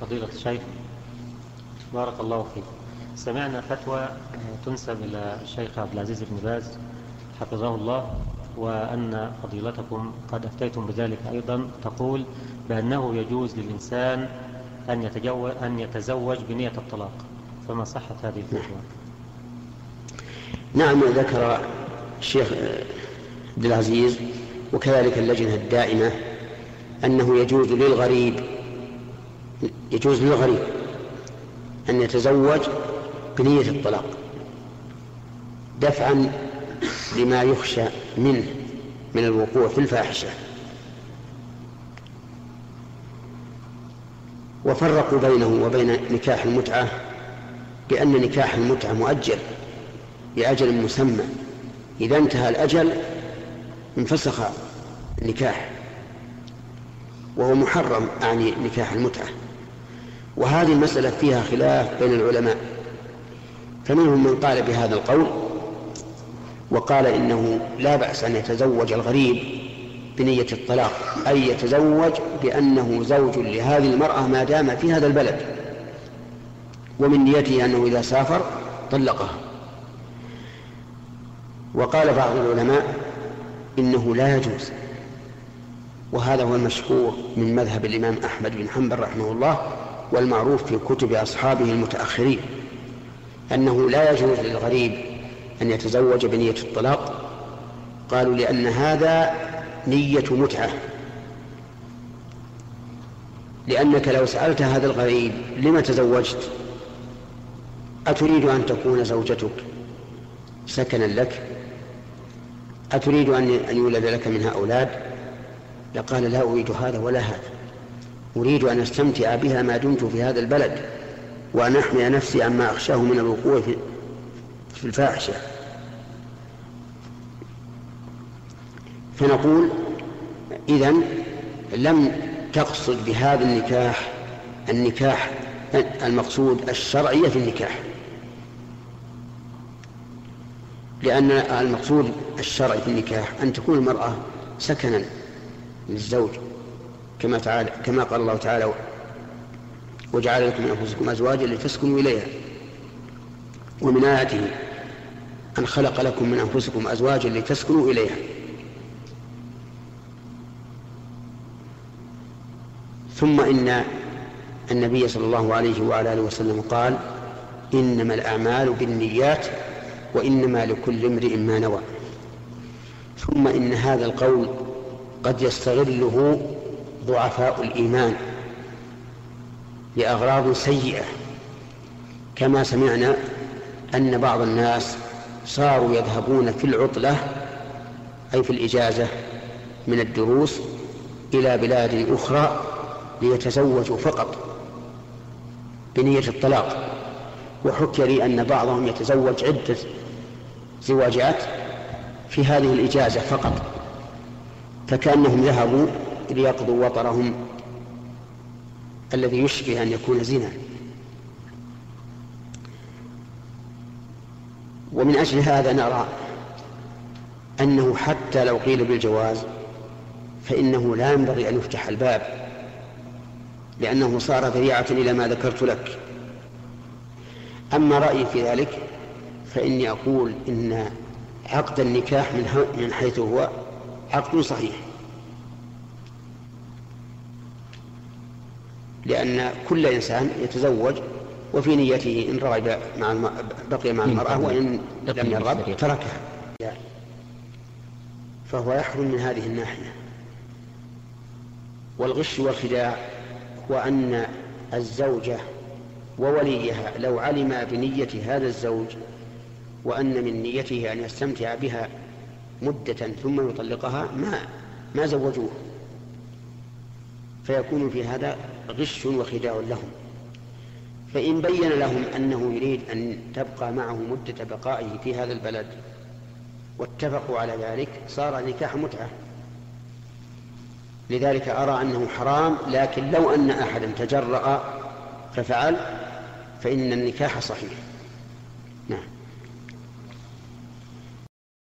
فضيلة الشيخ بارك الله فيك. سمعنا فتوى تنسب إلى الشيخ عبد العزيز بن باز حفظه الله وأن فضيلتكم قد أفتيتم بذلك أيضا تقول بأنه يجوز للإنسان أن يتزوج, أن يتزوج بنية الطلاق. فما صحة هذه الفتوى؟ نعم ذكر الشيخ عبد العزيز وكذلك اللجنة الدائمة أنه يجوز للغريب يجوز للغريب أن يتزوج بنية الطلاق دفعا لما يخشى منه من الوقوع في الفاحشة. وفرقوا بينه وبين نكاح المتعة بأن نكاح المتعة مؤجل لأجل مسمى. إذا انتهى الأجل انفسخ النكاح وهو محرم أعني نكاح المتعة. وهذه المسألة فيها خلاف بين العلماء. فمنهم من قال بهذا القول وقال إنه لا بأس أن يتزوج الغريب بنية الطلاق أي يتزوج بأنه زوج لهذه المرأة ما دام في هذا البلد. ومن نيته أنه إذا سافر طلقها. وقال بعض العلماء إنه لا يجوز. وهذا هو المشهور من مذهب الإمام أحمد بن حنبل رحمه الله والمعروف في كتب أصحابه المتأخرين أنه لا يجوز للغريب أن يتزوج بنية الطلاق. قالوا لأن هذا نية متعة. لأنك لو سألت هذا الغريب لم تزوجت أتريد أن تكون زوجتك سكنا لك؟ أتريد أن يولد لك منها أولاد؟ لقال لا أريد هذا ولا هذا. أريد أن أستمتع بها ما دمت في هذا البلد وأن أحمي نفسي عما أخشاه من الوقوع في الفاحشة. فنقول إذا لم تقصد بهذا النكاح النكاح المقصود الشرعية في النكاح. لأن المقصود الشرعي في النكاح أن تكون المرأة سكنا للزوج. كما تعالى كما قال الله تعالى وجعل لكم من أنفسكم أزواجا لتسكنوا إليها ومن آياته أن خلق لكم من أنفسكم أزواجا لتسكنوا إليها. ثم إن النبي صلى الله عليه وعلى آله وسلم قال إنما الأعمال بالنيات وإنما لكل امرئ ما نوى. ثم إن هذا القول قد يستغله ضعفاء الإيمان لأغراض سيئة. كما سمعنا أن بعض الناس صاروا يذهبون في العطلة أي في الإجازة من الدروس إلى بلاد أخرى ليتزوجوا فقط بنية الطلاق. وحكي لي أن بعضهم يتزوج عدة زواجات في هذه الإجازة فقط فكأنهم ذهبوا ليقضوا وطرهم الذي يشبه أن يكون زنا. ومن أجل هذا نرى أنه حتى لو قيل بالجواز فإنه لا ينبغي أن يفتح الباب لأنه صار ذريعة إلى ما ذكرت لك. أما رأيي في ذلك فإني أقول إن عقد النكاح من حيث هو عقد صحيح. لأن كل إنسان يتزوج وفي نيته إن رغب مع الم... بقي مع المرأة وإن لم يرغب تركها. فهو يحرم من هذه الناحية. والغش والخداع هو أن الزوجة ووليها لو علم بنية هذا الزوج وأن من نيته أن يستمتع بها مدة ثم يطلقها ما ما زوجوه. فيكون في هذا غش وخداع لهم. فإن بين لهم أنه يريد أن تبقى معه مدة بقائه في هذا البلد واتفقوا على ذلك صار نكاح متعة. لذلك أرى أنه حرام لكن لو أن أحدا تجرأ ففعل فإن النكاح صحيح.